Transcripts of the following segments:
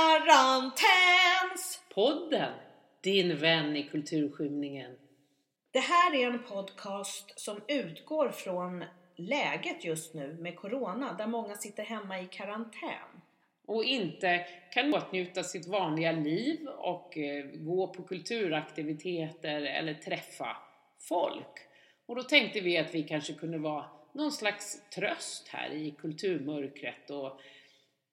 Karantäns! Podden, din vän i kulturskymningen. Det här är en podcast som utgår från läget just nu med Corona där många sitter hemma i karantän. Och inte kan åtnjuta sitt vanliga liv och eh, gå på kulturaktiviteter eller träffa folk. Och då tänkte vi att vi kanske kunde vara någon slags tröst här i kulturmörkret och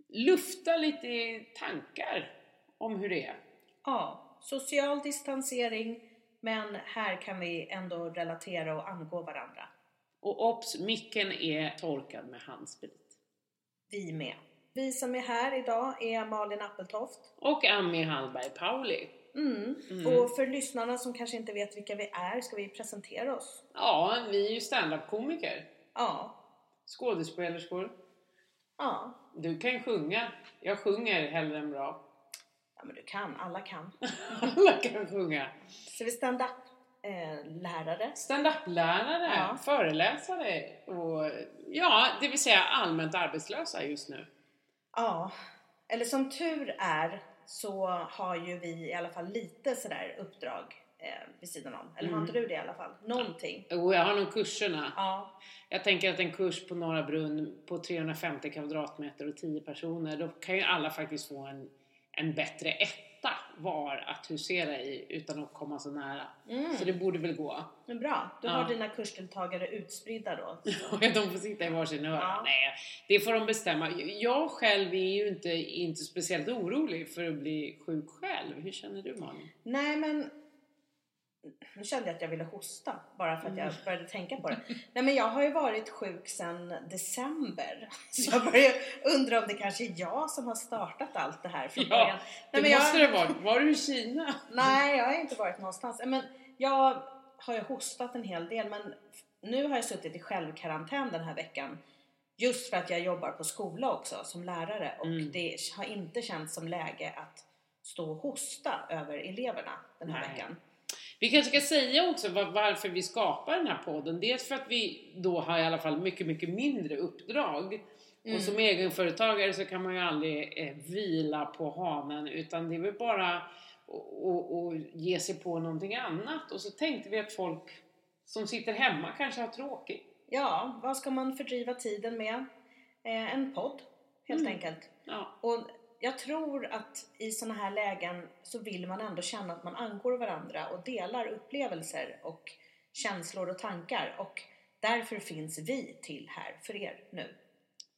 lufta lite tankar om hur det är. Ja, social distansering men här kan vi ändå relatera och angå varandra. Och obs, micken är torkad med handsprit. Vi med. Vi som är här idag är Malin Appeltoft. Och Ami Hallberg Pauli. Mm. Mm. Och för lyssnarna som kanske inte vet vilka vi är ska vi presentera oss. Ja, vi är ju standup-komiker. Ja. Skådespelerskor. Ja. Du kan ju sjunga. Jag sjunger hellre än bra. Ja men du kan, alla kan. Alla kan sjunga. Så vi stand-up eh, lärare. Stand-up-lärare, Ja. föreläsare och ja, det vill säga allmänt arbetslösa just nu. Ja. Eller som tur är så har ju vi i alla fall lite sådär uppdrag eh, vid sidan om. Eller har Mm. inte du det i alla fall? Någonting. Och jag har nog kurserna. Ja. Jag tänker att en kurs på Norra Brunn på 350 kvadratmeter och 10 personer, då kan ju alla faktiskt få en, en bättre etta var att husera i utan att komma så nära. Mm. Så det borde väl gå. Men bra, du Ja. har dina kursdeltagare utspridda då. De får sitta i varsin hörna. Ja. Nej, det får de bestämma. Jag själv är ju inte, inte speciellt orolig för att bli sjuk själv. Hur känner du Malin? Nej men nu kände jag att jag ville hosta bara för att jag började tänka på det. Nej men jag har ju varit sjuk sedan december. Så jag börjar undra om det kanske är jag som har startat allt det här från Ja, början. Det Nej, jag, måste det vara. Var du i Kina? nej, jag har inte varit någonstans. Men jag har ju hostat en hel del men nu har jag suttit i självkarantän den här veckan. Just för att jag jobbar på skola också som lärare och Mm. det har inte känts som läge att stå och hosta över eleverna den här Nej. veckan. Vi kanske ska säga också var, varför vi skapar den här podden. Dels för att vi då har i alla fall mycket, mycket mindre uppdrag. Mm. Och som egenföretagare så kan man ju aldrig eh, vila på hanen utan det är väl bara att ge sig på någonting annat. Och så tänkte vi att folk som sitter hemma kanske har tråkigt. Ja, vad ska man fördriva tiden med? Eh, en podd, helt Mm. enkelt. Ja, Och jag tror att i sådana här lägen så vill man ändå känna att man angår varandra och delar upplevelser och känslor och tankar. Och därför finns vi till här för er nu.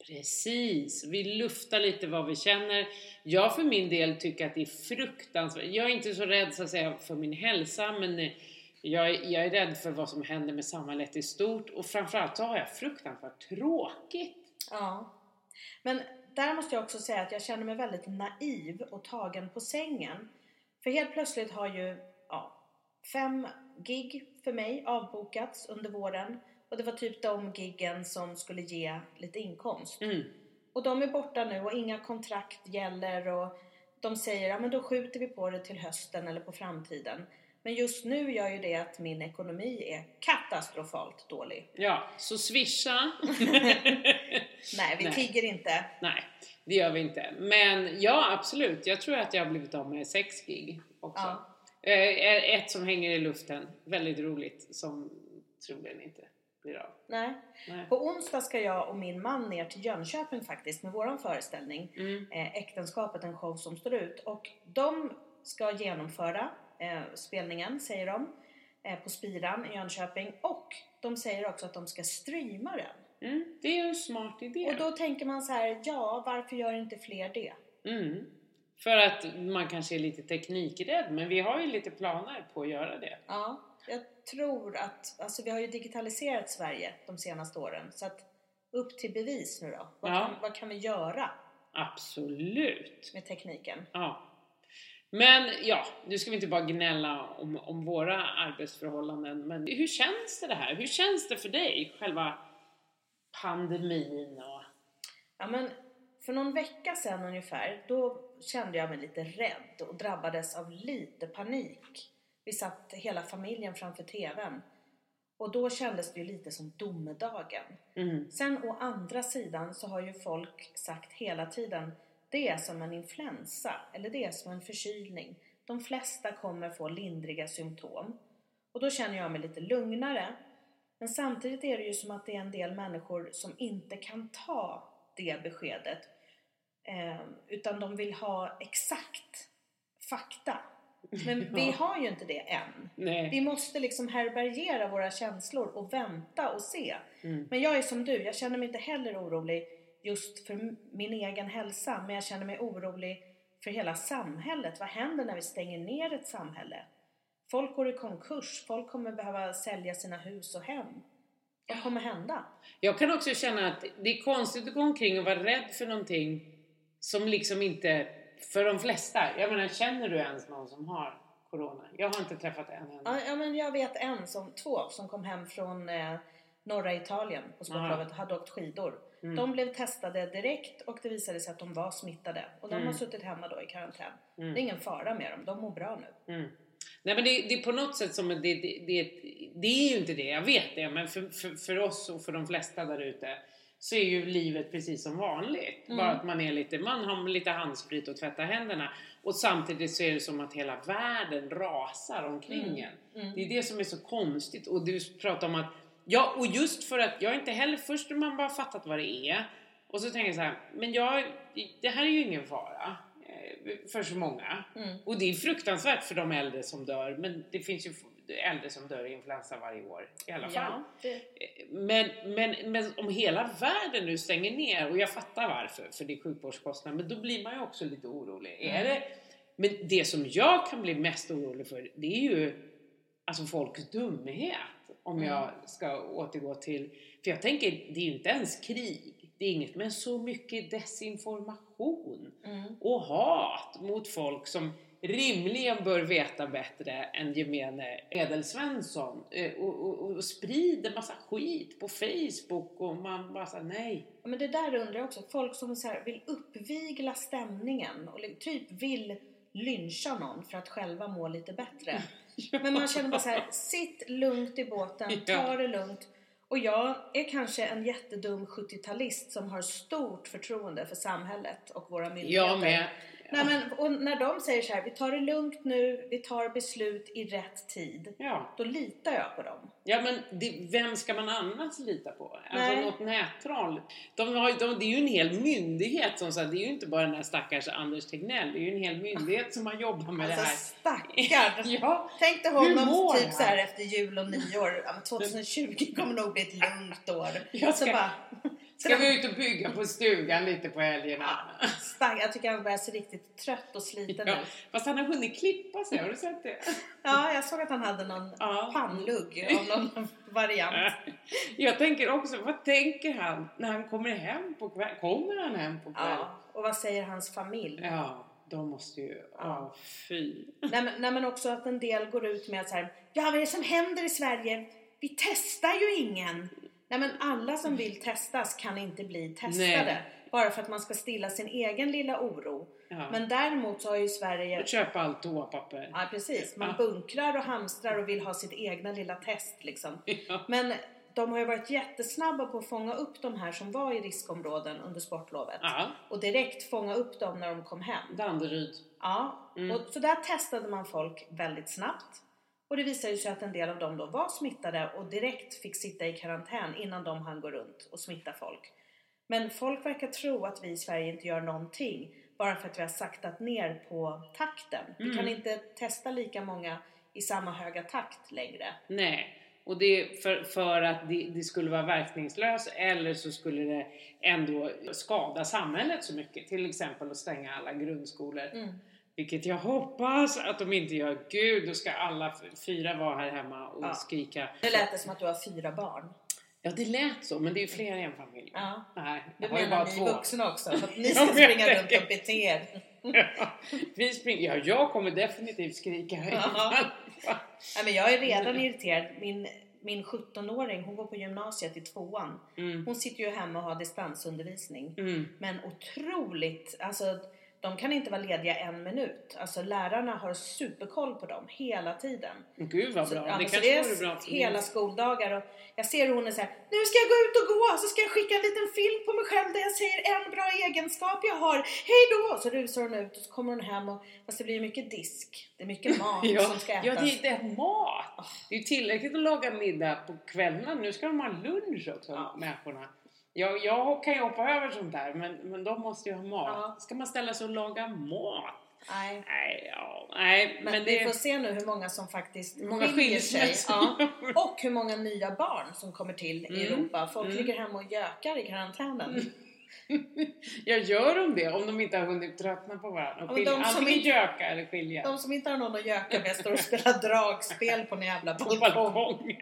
Precis, vi luftar lite vad vi känner. Jag för min del tycker att det är fruktansvärt. Jag är inte så rädd så att säga för min hälsa men eh, jag är, jag är rädd för vad som händer med samhället i stort och framförallt så har jag fruktansvärt tråkigt. Ja. Men där måste jag också säga att jag känner mig väldigt naiv och tagen på sängen. För helt plötsligt har ju ja, fem gig för mig avbokats under våren. Och det var typ de giggen som skulle ge lite inkomst. Mm. Och de är borta nu och inga kontrakt gäller och de säger ja men då skjuter vi på det till hösten eller på framtiden. Men just nu gör ju det att min ekonomi är katastrofalt dålig. Ja, så swisha. Nej, vi Nej. tigger inte. Nej, det gör vi inte. Men ja, absolut. Jag tror att jag har blivit av med sex gig också. Ja. Eh, Ett som hänger i luften, väldigt roligt, som troligen inte blir av. Nej. Nej. På onsdag ska jag och min man ner till Jönköping faktiskt med våran föreställning. Mm. Eh, Äktenskapet, en show som står ut. Och de ska genomföra eh, spelningen, säger de, eh, på Spiran i Jönköping. Och de säger också att de ska streama den. Mm. Det är ju en smart idé. Och då tänker man så här, ja varför gör inte fler det? Mm. För att man kanske är lite teknikrädd, men vi har ju lite planer på att göra det. Ja, jag tror att, alltså vi har ju digitaliserat Sverige de senaste åren. Så att upp till bevis nu då. Vad, Ja. kan, vad kan vi göra Absolut! med tekniken? Ja. Men ja, nu ska vi inte bara gnälla om, om våra arbetsförhållanden, men hur känns det, det här? Hur känns det för dig, själva pandemin och... Ja men för någon vecka sedan ungefär, då kände jag mig lite rädd och drabbades av lite panik. Vi satt hela familjen framför TVn. Och då kändes det ju lite som domedagen. Mm. Sen å andra sidan så har ju folk sagt hela tiden det är som en influensa eller det är som en förkylning. De flesta kommer få lindriga symptom. Och då känner jag mig lite lugnare. Men samtidigt är det ju som att det är en del människor som inte kan ta det beskedet. Eh, utan de vill ha exakt fakta. Men vi har ju inte det än. Nej. Vi måste liksom härbärgera våra känslor och vänta och se. Mm. Men jag är som du, jag känner mig inte heller orolig just för min egen hälsa. Men jag känner mig orolig för hela samhället. Vad händer när vi stänger ner ett samhälle? Folk går i konkurs, folk kommer behöva sälja sina hus och hem. Vad kommer hända? Jag kan också känna att det är konstigt att gå omkring och vara rädd för någonting som liksom inte, för de flesta, jag menar känner du ens någon som har Corona? Jag har inte träffat en än. Ja, men jag vet en, som, två, som kom hem från eh, norra Italien på sportlovet och hade åkt skidor. Mm. De blev testade direkt och det visade sig att de var smittade. Och de har suttit hemma då i karantän. Det är ingen fara med dem, de mår bra nu. Mm. Nej men det, det är på något sätt som det, det, det, det är ju inte det, jag vet det, men för, för, för oss och för de flesta där ute så är ju livet precis som vanligt. Mm. Bara att man är lite, man har lite handsprit och tvättar händerna. Och samtidigt så är det som att hela världen rasar omkring Mm. en. Det är det som är så konstigt. Och du pratar om att, ja och just för att jag inte heller, först när man bara fattat vad det är. Och så tänker jag så här, men jag, det här är ju ingen fara för så många. Mm. Och det är fruktansvärt för de äldre som dör, men det finns ju äldre som dör i influensa varje år i alla fall. Ja, det, Men, men, men om hela världen nu stänger ner, och jag fattar varför, för det är sjukvårdskostnader, men då blir man ju också lite orolig. Är det, men det som jag kan bli mest orolig för, det är ju alltså folks dumhet. Om jag ska återgå till, för jag tänker, det är ju inte ens krig. Det är inget, men så mycket desinformation mm. och hat mot folk som rimligen bör veta bättre än gemene Edelsvensson eh, och, och, och sprider massa skit på Facebook och man bara säger nej. Men det där undrar jag också. Folk som så vill uppvigla stämningen och typ vill lyncha någon för att själva må lite bättre. Men man känner bara så här, sitt lugnt i båten, ta det lugnt. Och jag är kanske en jättedum 70-talist som har stort förtroende för samhället och våra myndigheter. Jag med. Nej, men, och när de säger så här, vi tar det lugnt nu, vi tar beslut i rätt tid. Ja, Då litar jag på dem. ja men det, vem ska man annars lita på? Alltså Nej. något nättroll. De har, de, det är ju en hel myndighet som säger, det är ju inte bara den här stackars Anders Tegnell, det är ju en hel myndighet som har jobbat med Alltså det här. stackarn! Ja, Tänk dig honom typ så här efter jul och nyår. Ja, men 2020 kommer nog bli ett lugnt år. Jag Så ska- bara, ska vi ut och bygga på stugan lite på helgerna? stack, jag tycker han börjar se riktigt trött och sliten Ja, ut. fast han har hunnit klippa sig, har du sett det? Ja, jag såg att han hade någon Ja. pannlugg av någon variant. Jag tänker också, vad tänker han när han kommer hem på kväll? Kommer han hem på kväll? Ja, och vad säger hans familj? Ja, de måste ju... Ja, fy. Nej, men, nej men också att en del går ut med att så här, ja vad är det som händer i Sverige? Vi testar ju ingen! Nej men alla som vill testas kan inte bli testade. Nej. Bara för att man ska stilla sin egen lilla oro. Ja. Men däremot så har ju Sverige Och köpa allt toapapper. Ja precis, man Ja. bunkrar och hamstrar och vill ha sitt egna lilla test liksom. Ja. Men de har ju varit jättesnabba på att fånga upp de här som var i riskområden under sportlovet. Ja, Och direkt fånga upp dem när de kom hem. Danderyd. Ja, Mm. och så där testade man folk väldigt snabbt. Och det visade sig att en del av dem då var smittade och direkt fick sitta i karantän innan de hann gå runt och smitta folk. Men folk verkar tro att vi i Sverige inte gör någonting bara för att vi har saktat ner på takten. Vi Mm. kan inte testa lika många i samma höga takt längre. Nej. Och det är för, för att det, det skulle vara verkningslöst eller så skulle det ändå skada samhället så mycket. Till exempel att stänga alla grundskolor. Mm. Vilket jag hoppas att de inte gör. Gud, då ska alla fyra vara här hemma och Ja. skrika. Nu lät det som att du har fyra barn. Ja, det lät så, men det är ju fler i en familj. Ja. Nej, Du jag har ju menar bara ni två. vuxna också? För att ni ska springa runt och bete er? Ja, vi springer. Ja, jag kommer definitivt skrika. Ja. Men jag är redan irriterad. Min, min 17-åring, hon går på gymnasiet i tvåan. Mm. Hon sitter ju hemma och har distansundervisning. Mm. Men otroligt, alltså de kan inte vara lediga en minut. Alltså lärarna har superkoll på dem hela tiden. Gud vad Så, bra. ja, det så kanske det bra är för hela skoldagar och jag ser hur hon är såhär, nu ska jag gå ut och gå så ska jag skicka en liten film på mig själv där jag säger en bra egenskap jag har. Hej då! Så rusar hon ut och så kommer hon hem och fast det blir mycket disk. Det är mycket mat Ja, som ska ätas. ja, det är det mat. Det är ju tillräckligt att laga middag på kvällarna. Nu ska de ha lunch också, Ja. människorna. Jag, jag kan ju hoppa över sånt där, men, men de måste ju ha mat. Ja. Ska man ställa sig och laga mat? Nej. Nej, ja, nej. Men, Men, vi det får se nu hur många som faktiskt många skiljer sig. Ja. Och hur många nya barn som kommer till i Mm. Europa. Folk Mm. ligger hemma och gökar i karantänen. Jag gör de det om de inte har hunnit tröttna på varandra? Och skilja, de som antingen inte- göka eller skilja. De som inte har någon att göka med står och spelar dragspel på en jävla balkong.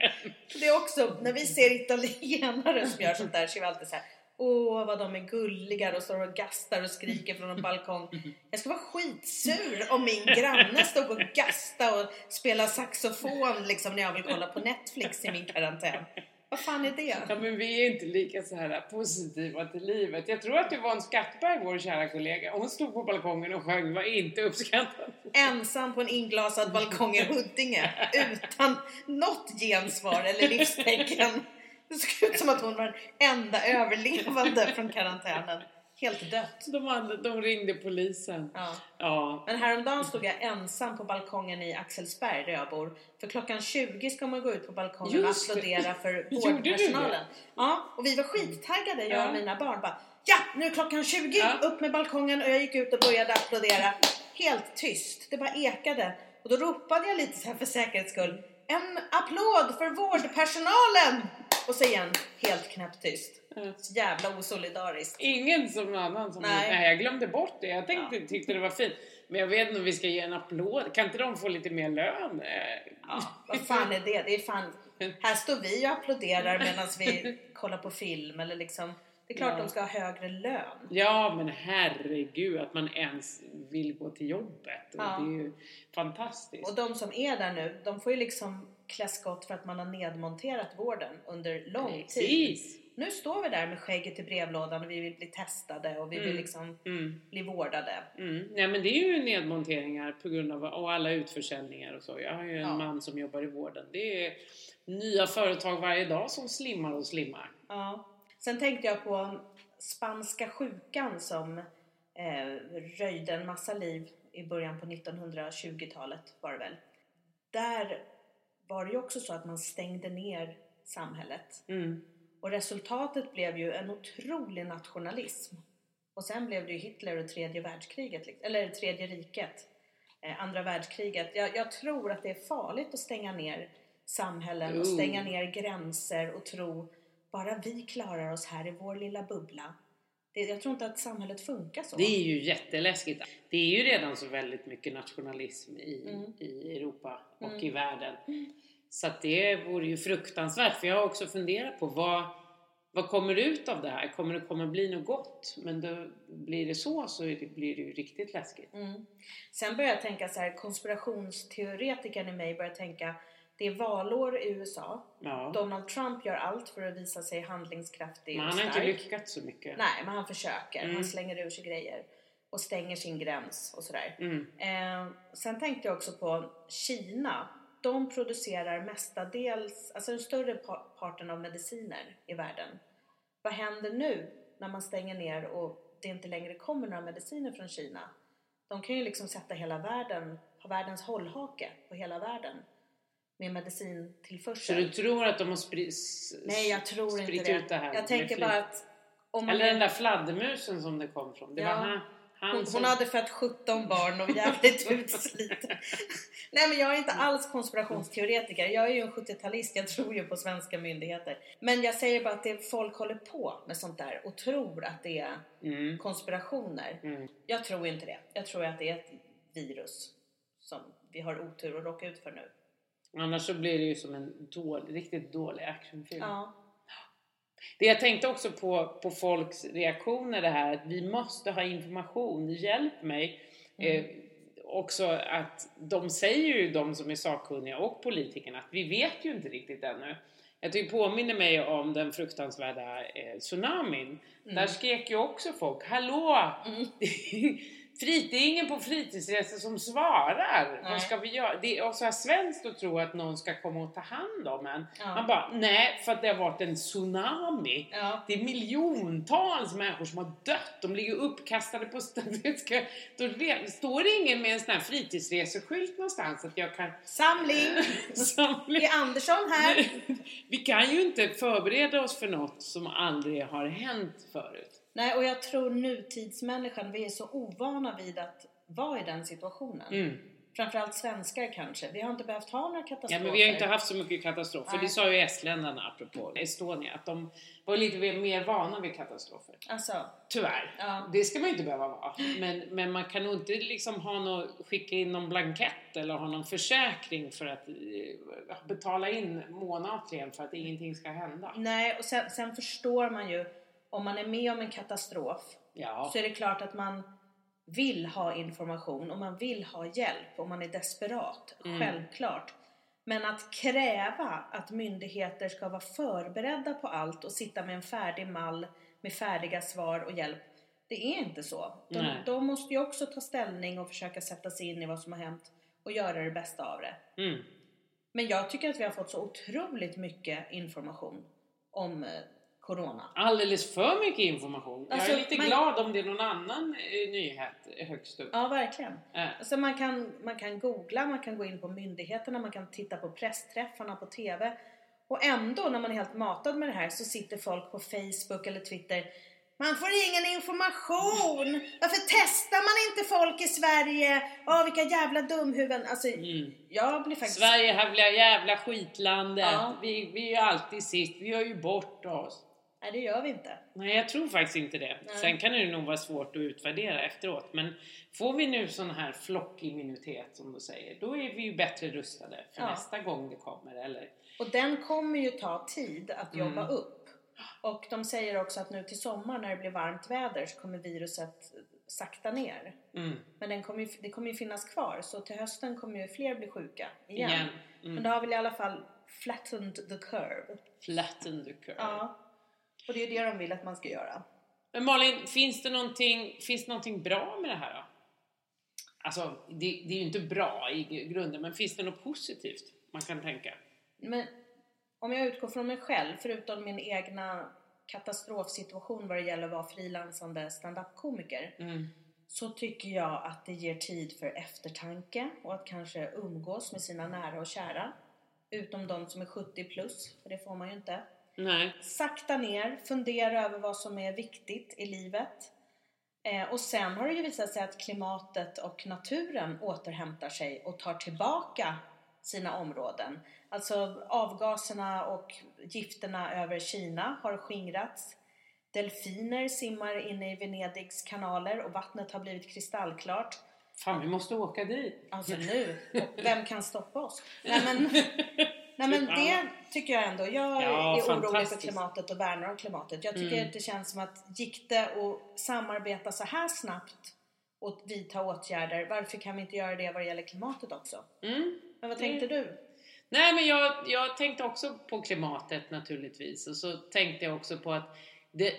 Det är också, när vi ser italienare som gör sånt där så är vi alltid så här. Åh vad de är gulliga och står och gastar och skriker från en balkong. Jag skulle vara skitsur om min granne stod och gastade och spelade saxofon liksom när jag vill kolla på Netflix i min karantän. Vad fan är det? Ja, men vi är inte lika så här positiva till livet. Jag tror att Yvonne Skattberg, vår kära kollega, hon stod på balkongen och sjöng, var inte uppskattad. Ensam på en inglasad balkong i Huddinge utan något gensvar eller livstecken. Det såg ut som att hon var den enda överlevande från karantänen. Helt dött. De, de ringde polisen. Ja. Ja. Men häromdagen stod jag ensam på balkongen i Axelsberg där jag bor. För klockan 20 ska man gå ut på balkongen och Just det. applådera för vårdpersonalen. Ja, och vi var skittaggade jag Ja. och mina barn. Bara, ja, nu är klockan 20, Ja. upp med balkongen och jag gick ut och började applådera. Helt tyst, det bara ekade. Och då ropade jag lite så här för säkerhets skull. En applåd för vårdpersonalen! Och så igen, helt knäpptyst. Ja. Så jävla osolidariskt. Ingen som annan som... Nej. Nej. jag glömde bort det. Jag tänkte, tyckte det var fint. Men jag vet inte om vi ska ge en applåd. Kan inte de få lite mer lön? Ja, vad fan är det? Det är fan... Här står vi och applåderar medan vi kollar på film eller liksom... Det är klart Ja. de ska ha högre lön. Ja, men herregud att man ens vill gå till jobbet. Ja. Det är ju fantastiskt. Och de som är där nu, de får ju liksom klä skott för att man har nedmonterat vården under lång tid. Precis! Nu står vi där med skägget i brevlådan och vi vill bli testade och vi vill Mm. liksom Mm. bli vårdade. Mm. Nej men det är ju nedmonteringar på grund av och alla utförsäljningar och så. Jag har ju en Ja. man som jobbar i vården. Det är nya företag varje dag som slimmar och slimmar. Ja. Sen tänkte jag på spanska sjukan som eh, röjde en massa liv i början på 1920-talet var det väl. Där var det ju också så att man stängde ner samhället. Mm. Och resultatet blev ju en otrolig nationalism. Och sen blev det ju Hitler och tredje världskriget, liksom- eller tredje riket, eh, andra världskriget. Jag, jag tror att det är farligt att stänga ner samhällen och Oh. stänga ner gränser och tro bara vi klarar oss här i vår lilla bubbla. Det, jag tror inte att samhället funkar så. Det är ju jätteläskigt. Det är ju redan så väldigt mycket nationalism i, Mm. i Europa och Mm. i världen. Så att det vore ju fruktansvärt. För jag har också funderat på vad, vad kommer ut av det här? Kommer det kommer bli något gott? Men då blir det så så det, blir det ju riktigt läskigt. Mm. Sen börjar jag tänka så här, konspirationsteoretikern i mig börjar tänka det är valår i USA. Ja. Donald Trump gör allt för att visa sig handlingskraftig Men och han har inte stark. lyckats så mycket. Nej, men han försöker. Mm. Han slänger ur sig grejer och stänger sin gräns och sådär. Mm. Eh, sen tänkte jag också på Kina. De producerar mestadels, alltså den större pa- parten av mediciner i världen. Vad händer nu när man stänger ner och det inte längre kommer några mediciner från Kina? De kan ju liksom sätta hela världen, ha världens hållhake på hela världen med Så medicintillförsel. du tror att de har sprit, Nej, jag tror spritt inte det. ut det här jag tänker bara att om man Eller den där fladdermusen som det kom från. Det Ja. var han, han Hon, som... hon hade fött 17 barn och jävligt utsliten. Nej men jag är inte alls konspirationsteoretiker. Jag är ju en 70-talist. Jag tror ju på svenska myndigheter. Men jag säger bara att det, folk håller på med sånt där och tror att det är Mm. konspirationer. Mm. Jag tror inte det. Jag tror att det är ett virus som vi har otur att råka ut för nu. Annars så blir det ju som en dålig, riktigt dålig actionfilm. Ja. Det jag tänkte också på, på folks reaktioner det här att vi måste ha information, hjälp mig. Mm. Eh, också att de säger ju, de som är sakkunniga och politikerna, att vi vet ju inte riktigt ännu. Jag tycker påminner mig om den fruktansvärda eh, tsunamin. Mm. Där skrek ju också folk, hallå! Mm. frit, det är ingen på fritidsresor som svarar. Nej. Vad ska vi göra? Det är också här svenskt att tro att någon ska komma och ta hand om en. Ja. Man bara, nej, för att det har varit en tsunami. Ja. Det är miljontals människor som har dött. De ligger uppkastade på stället. Då står det ingen med en sån här fritidsreseskylt någonstans att jag kan Samling! samla. Det är Andersson här. Vi kan ju inte förbereda oss för något som aldrig har hänt förut. Nej, och jag tror nutidsmänniskan, vi är så ovana vid att vara i den situationen. Mm. Framförallt svenskar kanske. Vi har inte behövt ha några katastrofer. Ja, men vi har inte haft så mycket katastrofer. Nej. Det sa ju estländarna apropå Estonia, att de var lite mer vana vid katastrofer. Alltså, Tyvärr. Ja. Det ska man ju inte behöva vara. Men, men man kan nog inte liksom ha något, skicka in någon blankett eller ha någon försäkring för att eh, betala in månatligen för att ingenting ska hända. nej, och sen, sen förstår man ju om man är med om en katastrof Ja. så är det klart att man vill ha information och man vill ha hjälp och man är desperat. Mm. Självklart. Men att kräva att myndigheter ska vara förberedda på allt och sitta med en färdig mall med färdiga svar och hjälp. Det är inte så. De, de måste ju också ta ställning och försöka sätta sig in i vad som har hänt och göra det bästa av det. Mm. Men jag tycker att vi har fått så otroligt mycket information om eh, Corona. Alldeles för mycket information. Alltså, jag är lite man- glad om det är någon annan eh, nyhet högst upp. Ja, verkligen. Eh, Alltså man, kan, man kan googla, man kan gå in på myndigheterna, man kan titta på pressträffarna på TV. Och ändå när man är helt matad med det här så sitter folk på Facebook eller Twitter man får ingen information! Varför testar man inte folk i Sverige? Åh, vilka jävla dumhuvuden! Alltså, Mm. jag blir faktiskt... Sverige jävla jävla skitlandet. Ja. Vi, vi är ju alltid sist. Vi gör ju bort oss. Nej, det gör vi inte. Nej, jag tror faktiskt inte det. Nej. Sen kan det nog vara svårt att utvärdera efteråt. Men får vi nu sån här flockimmunitet som du säger, då är vi ju bättre rustade för Ja. nästa gång det kommer. Eller? Och den kommer ju ta tid att jobba Mm. upp. Och de säger också att nu till sommar när det blir varmt väder så kommer viruset sakta ner. Mm. Men den kommer ju, det kommer ju finnas kvar så till hösten kommer ju fler bli sjuka igen. Igen. Men Mm. det har väl i alla fall flattened the curve. Flatten the curve. Ja. Och det är det de vill att man ska göra. Men Malin, finns det någonting, finns det någonting bra med det här då? Alltså, det, det är ju inte bra i grunden, men finns det något positivt man kan tänka? Men om jag utgår från mig själv, förutom min egna katastrofsituation vad det gäller att vara frilansande stand-up-komiker Mm. så tycker jag att det ger tid för eftertanke och att kanske umgås med sina nära och kära. Utom de som är 70 plus, för det får man ju inte. Nej. Sakta ner, fundera över vad som är viktigt i livet. Eh, och sen har det ju visat sig att klimatet och naturen återhämtar sig och tar tillbaka sina områden. Alltså avgaserna och gifterna över Kina har skingrats. Delfiner simmar inne i Venedigs kanaler och vattnet har blivit kristallklart. Fan, vi måste åka dit. Alltså nu, och vem kan stoppa oss? Nej men, nej, men det tycker jag ändå. Jag Ja, är orolig för klimatet och värnar om klimatet. Jag tycker Mm. att det känns som att gick det att samarbeta så här snabbt och vidta åtgärder, varför kan vi inte göra det vad det gäller klimatet också? Mm. Men vad tänkte du? Nej, men jag, jag tänkte också på klimatet naturligtvis. Och så tänkte jag också på att det,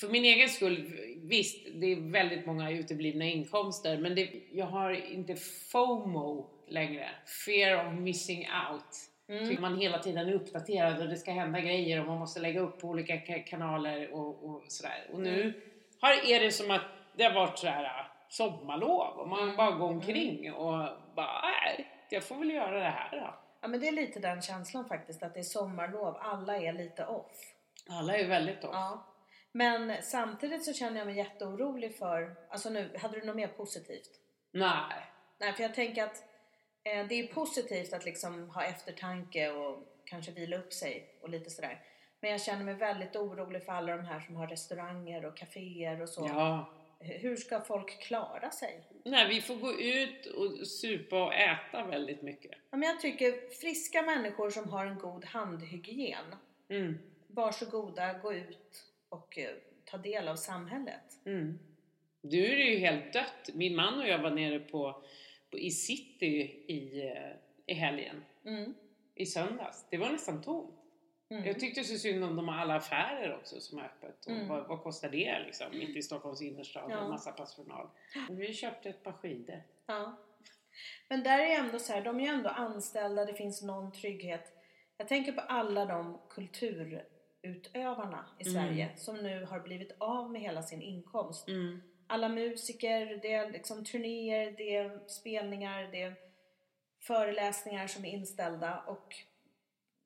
för min egen skull, visst, det är väldigt många uteblivna inkomster, men det, jag har inte FOMO längre. Fear of missing out. Mm. Man hela tiden är uppdaterad och det ska hända grejer och man måste lägga upp på olika ka- kanaler och, och sådär. Och nu Mm. har, är det som att det har varit sådär äh, sommarlov och man Mm. bara går omkring och bara, nej, jag får väl göra det här då. Ja men det är lite den känslan faktiskt, att det är sommarlov, alla är lite off. Alla är väldigt off. Ja. Men samtidigt så känner jag mig jätteorolig för, alltså nu, hade du något mer positivt? Nej. Nej, för jag tänker att det är positivt att liksom ha eftertanke och kanske vila upp sig och lite sådär. Men jag känner mig väldigt orolig för alla de här som har restauranger och kaféer och så. Ja. Hur ska folk klara sig? Nej, vi får gå ut och supa och äta väldigt mycket. Ja, men jag tycker friska människor som har en god handhygien, Mm. varsågoda, gå ut och eh, ta del av samhället. Mm. Du är ju helt dött. Min man och jag var nere på i city i, eh, i helgen. Mm. I söndags. Det var nästan tomt. Mm. Jag tyckte så synd om de alla affärer också som är öppet. Och Mm. vad, vad kostar det liksom? Mitt i Stockholms innerstad Ja. med massa personal. Vi köpte ett par skidor. Ja. Men där är ändå så här, de är ju ändå anställda, det finns någon trygghet. Jag tänker på alla de kulturutövarna i Mm. Sverige som nu har blivit av med hela sin inkomst. Mm. Alla musiker, det är liksom turnéer, det är spelningar, det är föreläsningar som är inställda och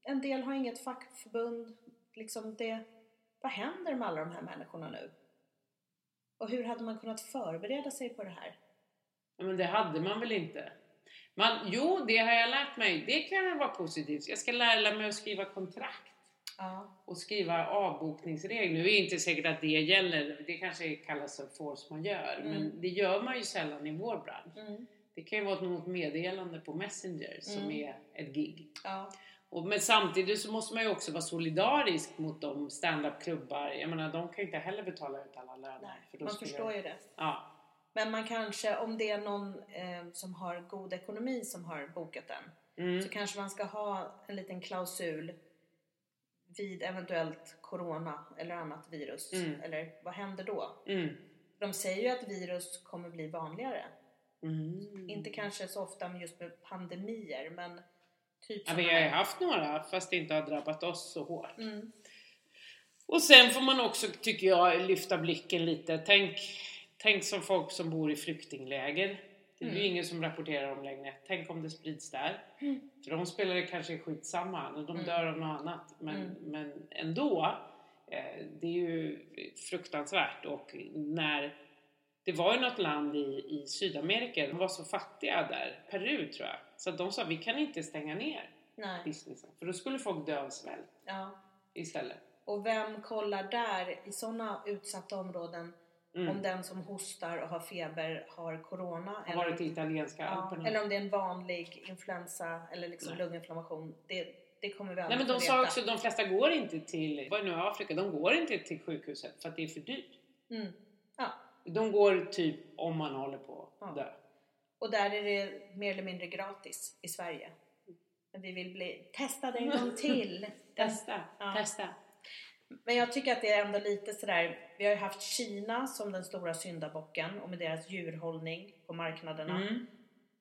en del har inget fackförbund. Liksom det, vad händer med alla de här människorna nu? Och hur hade man kunnat förbereda sig på det här? Ja, men det hade man väl inte? Man, jo, det har jag lärt mig. Det kan vara positivt. Jag ska lära mig att skriva kontrakt Ja. och skriva avbokningsregler. Nu är det inte säkert att det gäller. Det kanske kallas för force majeure. Mm. Men det gör man ju sällan i vår bransch. Mm. Det kan ju vara något meddelande på Messenger som Mm. är ett gig. Ja. Och, men samtidigt så måste man ju också vara solidarisk mot de standup-klubbar. Jag menar, de kan ju inte heller betala ut alla löner. För man förstår ju det. Ja. Men man kanske, om det är någon eh, som har god ekonomi som har bokat den, Mm. så kanske man ska ha en liten klausul vid eventuellt corona eller annat virus. Mm. Eller vad händer då? Mm. De säger ju att virus kommer bli vanligare. Mm. Inte kanske så ofta med just med pandemier, men typ Ja, vi har ju haft några fast det inte har drabbat oss så hårt. Mm. Och sen får man också, tycker jag, lyfta blicken lite. Tänk, tänk som folk som bor i flyktingläger. Det är ju Mm. ingen som rapporterar om längre. Tänk om det sprids där. Mm. För de spelar det kanske skitsamma, och de Mm. dör av något annat. Men, Mm. men ändå, eh, det är ju fruktansvärt. Och när det var ju något land i, i Sydamerika, de var så fattiga där, Peru tror jag. Så att de sa vi kan inte stänga ner Nej. businessen. För då skulle folk dö av svält Ja. istället. Och vem kollar där i sådana utsatta områden Mm. om den som hostar och har feber har corona? Har varit i italienska ja, alperna. eller om det är en vanlig influensa eller liksom Nej. lunginflammation. Det, det kommer vi Nej aldrig men de sa också, de flesta går inte till, vad är nu Afrika, de går inte till sjukhuset för att det är för dyrt. Mm. Ja. De går typ om man håller på Ja. att dö. Och där är det mer eller mindre gratis i Sverige. Men vi vill bli testade en gång till. Testa, Ja. testa. Men jag tycker att det är ändå lite sådär, vi har ju haft Kina som den stora syndabocken och med deras djurhållning på marknaderna Mm.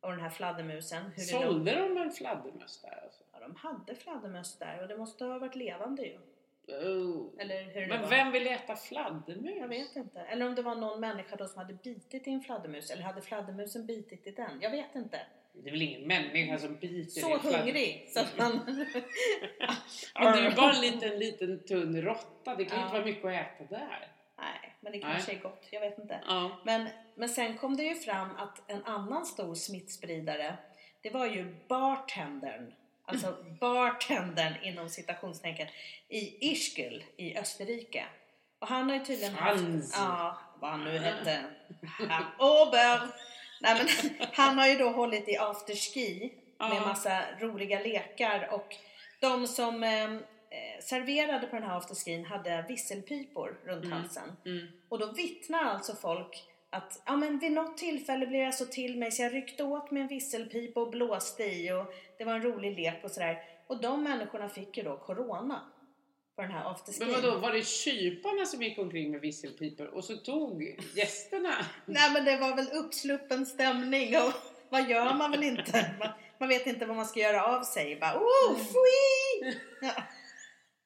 och den här fladdermusen. Hur Sålde de en fladdermöss där alltså? Ja, de hade fladdermöss där och det måste ha varit levande ju. Oh. Eller hur det Men var. vem vill äta fladdermus? Jag vet inte. Eller om det var någon människa då som hade bitit i en fladdermus. Eller hade fladdermusen bitit i den? Jag vet inte. Det är väl ingen människa som biter Så hungrig så att man... Men det är ju bara en liten, liten tunn råtta. Det kan ju Ja. inte vara mycket att äta där. Nej, men det kanske är gott. Jag vet inte. Ja. Men, men sen kom det ju fram att en annan stor smittspridare det var ju bartendern. Alltså bartendern inom citationstecken i Ischgl i Österrike. Och han har ju tydligen Franz. haft... Ja, vad han nu hette. Herr Ober. Nej men han har ju då hållit i afterski med Ja. massa roliga lekar och de som eh, serverade på den här afterskin hade visselpipor runt Mm. halsen. Mm. Och då vittnar alltså folk att ja, men vid något tillfälle blev jag så till mig så jag ryckte åt med en visselpipa och blåste i och det var en rolig lek och sådär. Och de människorna fick ju då corona på den här afterskin. Men vadå, var det kyparna som gick omkring med visselpipor och så tog gästerna? Nej men det var väl uppsluppen stämning och vad gör man väl inte? Man, man vet inte vad man ska göra av sig. Bara oh, fui! Ja.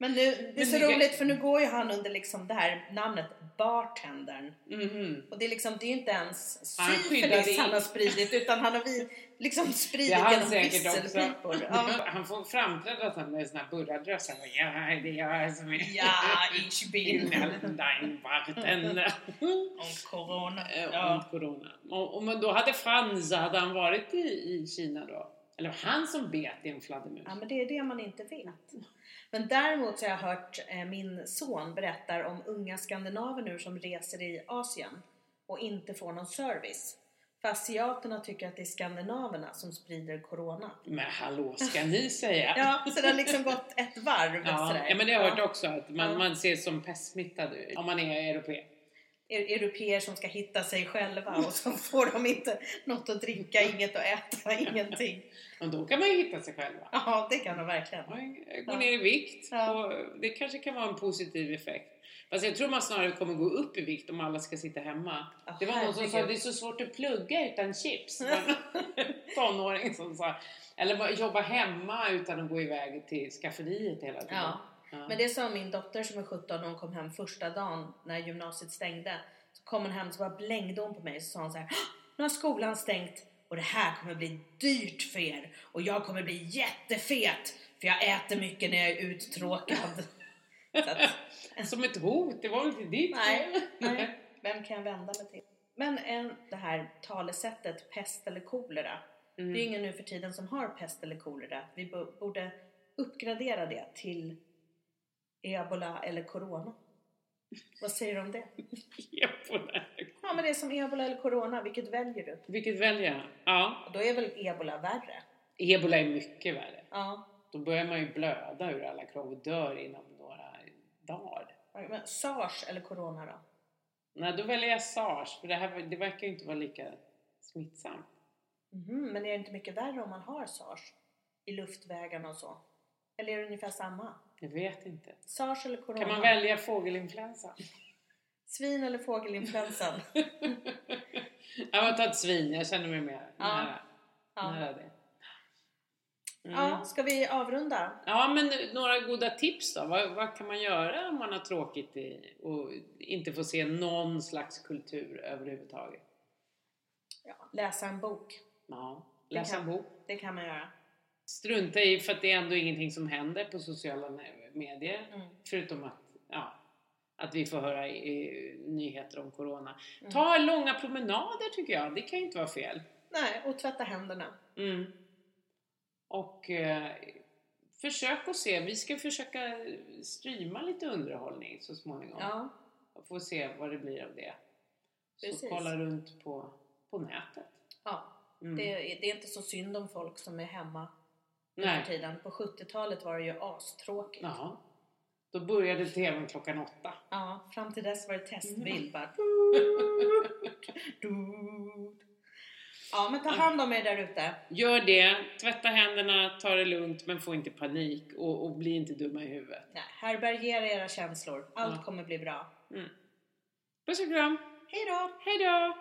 Men nu, det är så kan- roligt för nu går ju han under liksom det här namnet bartendern. Mhm. Och det är liksom, det är ju inte ens Han syfilis in- han har spridit utan han har vi, liksom spridit han genom visselpipor. Ja. Han får framträda sen med. Han bara, Ja, det är jag som är... ja, ich bin. Dein Bartender. Om corona. Eh, Ja. Om corona. Och, och, men då hade Frans, hade han varit i, i Kina då? Eller han som bet i en fladdermus? ja, men det är det man inte vet. Men däremot så har jag hört eh, min son berättar om unga skandinaver nu som reser i Asien och inte får någon service. För asiaterna tycker att det är skandinaverna som sprider corona. Men hallå, ska ni säga? Ja, så det har liksom gått ett varv Ja, sådär. ja men det har jag hört också att man, Ja. man ses som pestsmittad om man är europé. E- europeer som ska hitta sig själva och så får de inte något att dricka, inget att äta, ingenting. Och då kan man ju hitta sig själva. Ja, det kan de verkligen. Gå ner i vikt. Ja. Och det kanske kan vara en positiv effekt. Fast jag tror man snarare kommer gå upp i vikt om alla ska sitta hemma. Ja, Det var någon som sa herregud. det är så svårt att plugga utan chips. Tonåring som sa. Eller jobba hemma utan att gå iväg till skafferiet hela tiden. Ja. Ja. Men det sa min dotter som är 17 när hon kom hem första dagen när gymnasiet stängde. Så kom hon hem så bara blängde hon på mig och så sa hon så här. "Åh, Nu har skolan stängt och det här kommer bli dyrt för er och jag kommer bli jättefet för jag äter mycket när jag är uttråkad. att, Som ett hot, det var inte ditt Nej, nej. Vem kan jag vända mig till? Men en, det här talesättet pest eller kolera. Det är Mm. ingen nu för tiden som har pest eller kolera. Vi bo- borde uppgradera det till ebola eller corona. Vad säger du om det? Här. Ja men det är som ebola eller corona, vilket väljer du? Vilket väljer jag? Ja, då är väl ebola värre? ebola är mycket värre. Ja. Då börjar man ju blöda ur alla kropp och dör inom några dagar. Men sars eller corona då? Nej, då väljer jag sars, för det här det verkar ju inte vara lika smittsamt. Mhm, men är det inte mycket värre om man har sars? I luftvägarna och så? Eller är det ungefär samma? Jag vet inte. Sars eller corona? Kan man välja fågelinfluensa? Svin eller fågelinfluensan? Jag tar ett svin, jag känner mig mer Ja. nära, Ja. nära det. Mm. ja, ska vi avrunda? Ja, men några goda tips då? Vad, vad kan man göra om man har tråkigt i, och inte får se någon slags kultur överhuvudtaget? Ja, läsa en bok. Ja, läsa kan- en bok. Det kan man göra. Strunta i, för att det är ändå ingenting som händer på sociala medier. Mm. Förutom att, ja, att vi får höra i, nyheter om Corona. Mm. Ta långa promenader tycker jag, det kan ju inte vara fel. Nej, och tvätta händerna. Mm. Och eh, försök att se, vi ska försöka streama lite underhållning så småningom. Ja, Och få se vad det blir av det. Så Precis. kolla runt på, på nätet. ja. Mm. Det, det är inte så synd om folk som är hemma Nej. för tiden. På 70-talet var det ju astråkigt. Ja. Då började tvn klockan åtta. Ja, fram till dess var det testbild bara. Ja, men ta hand om er där ute. Gör det, tvätta händerna, ta det lugnt men få inte panik och, och bli inte dumma i huvudet. Nej, härbärgera era känslor. Allt Ja. kommer bli bra. Mm. Puss och kram, Hej då! hejdå!